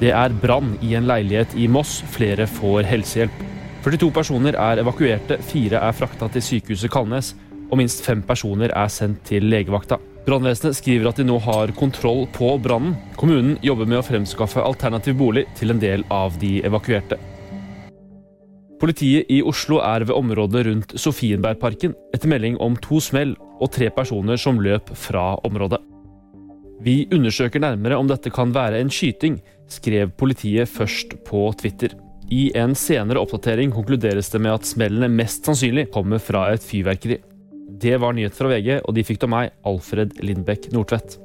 Det er brann i en leilighet i Moss. Flere får helsehjelp. 42 personer er evakuerte, fire er frakta til sykehuset Kalnes, og minst fem personer er sendt til legevakta. Brannvesenet skriver at de nå har kontroll på brannen. Kommunen jobber med å fremskaffe alternativ bolig til en del av de evakuerte. Politiet i Oslo er ved området rundt Sofienbergparken etter melding om to smell og tre personer som løp fra området. Vi undersøker nærmere om dette kan være en skyting, skrev politiet først på Twitter. I en senere oppdatering konkluderes det med at smellene mest sannsynlig kommer fra et fyrverkeri. Det var nyhet fra VG, og de fikk av meg, Alfred Lindbekk Nordtvedt.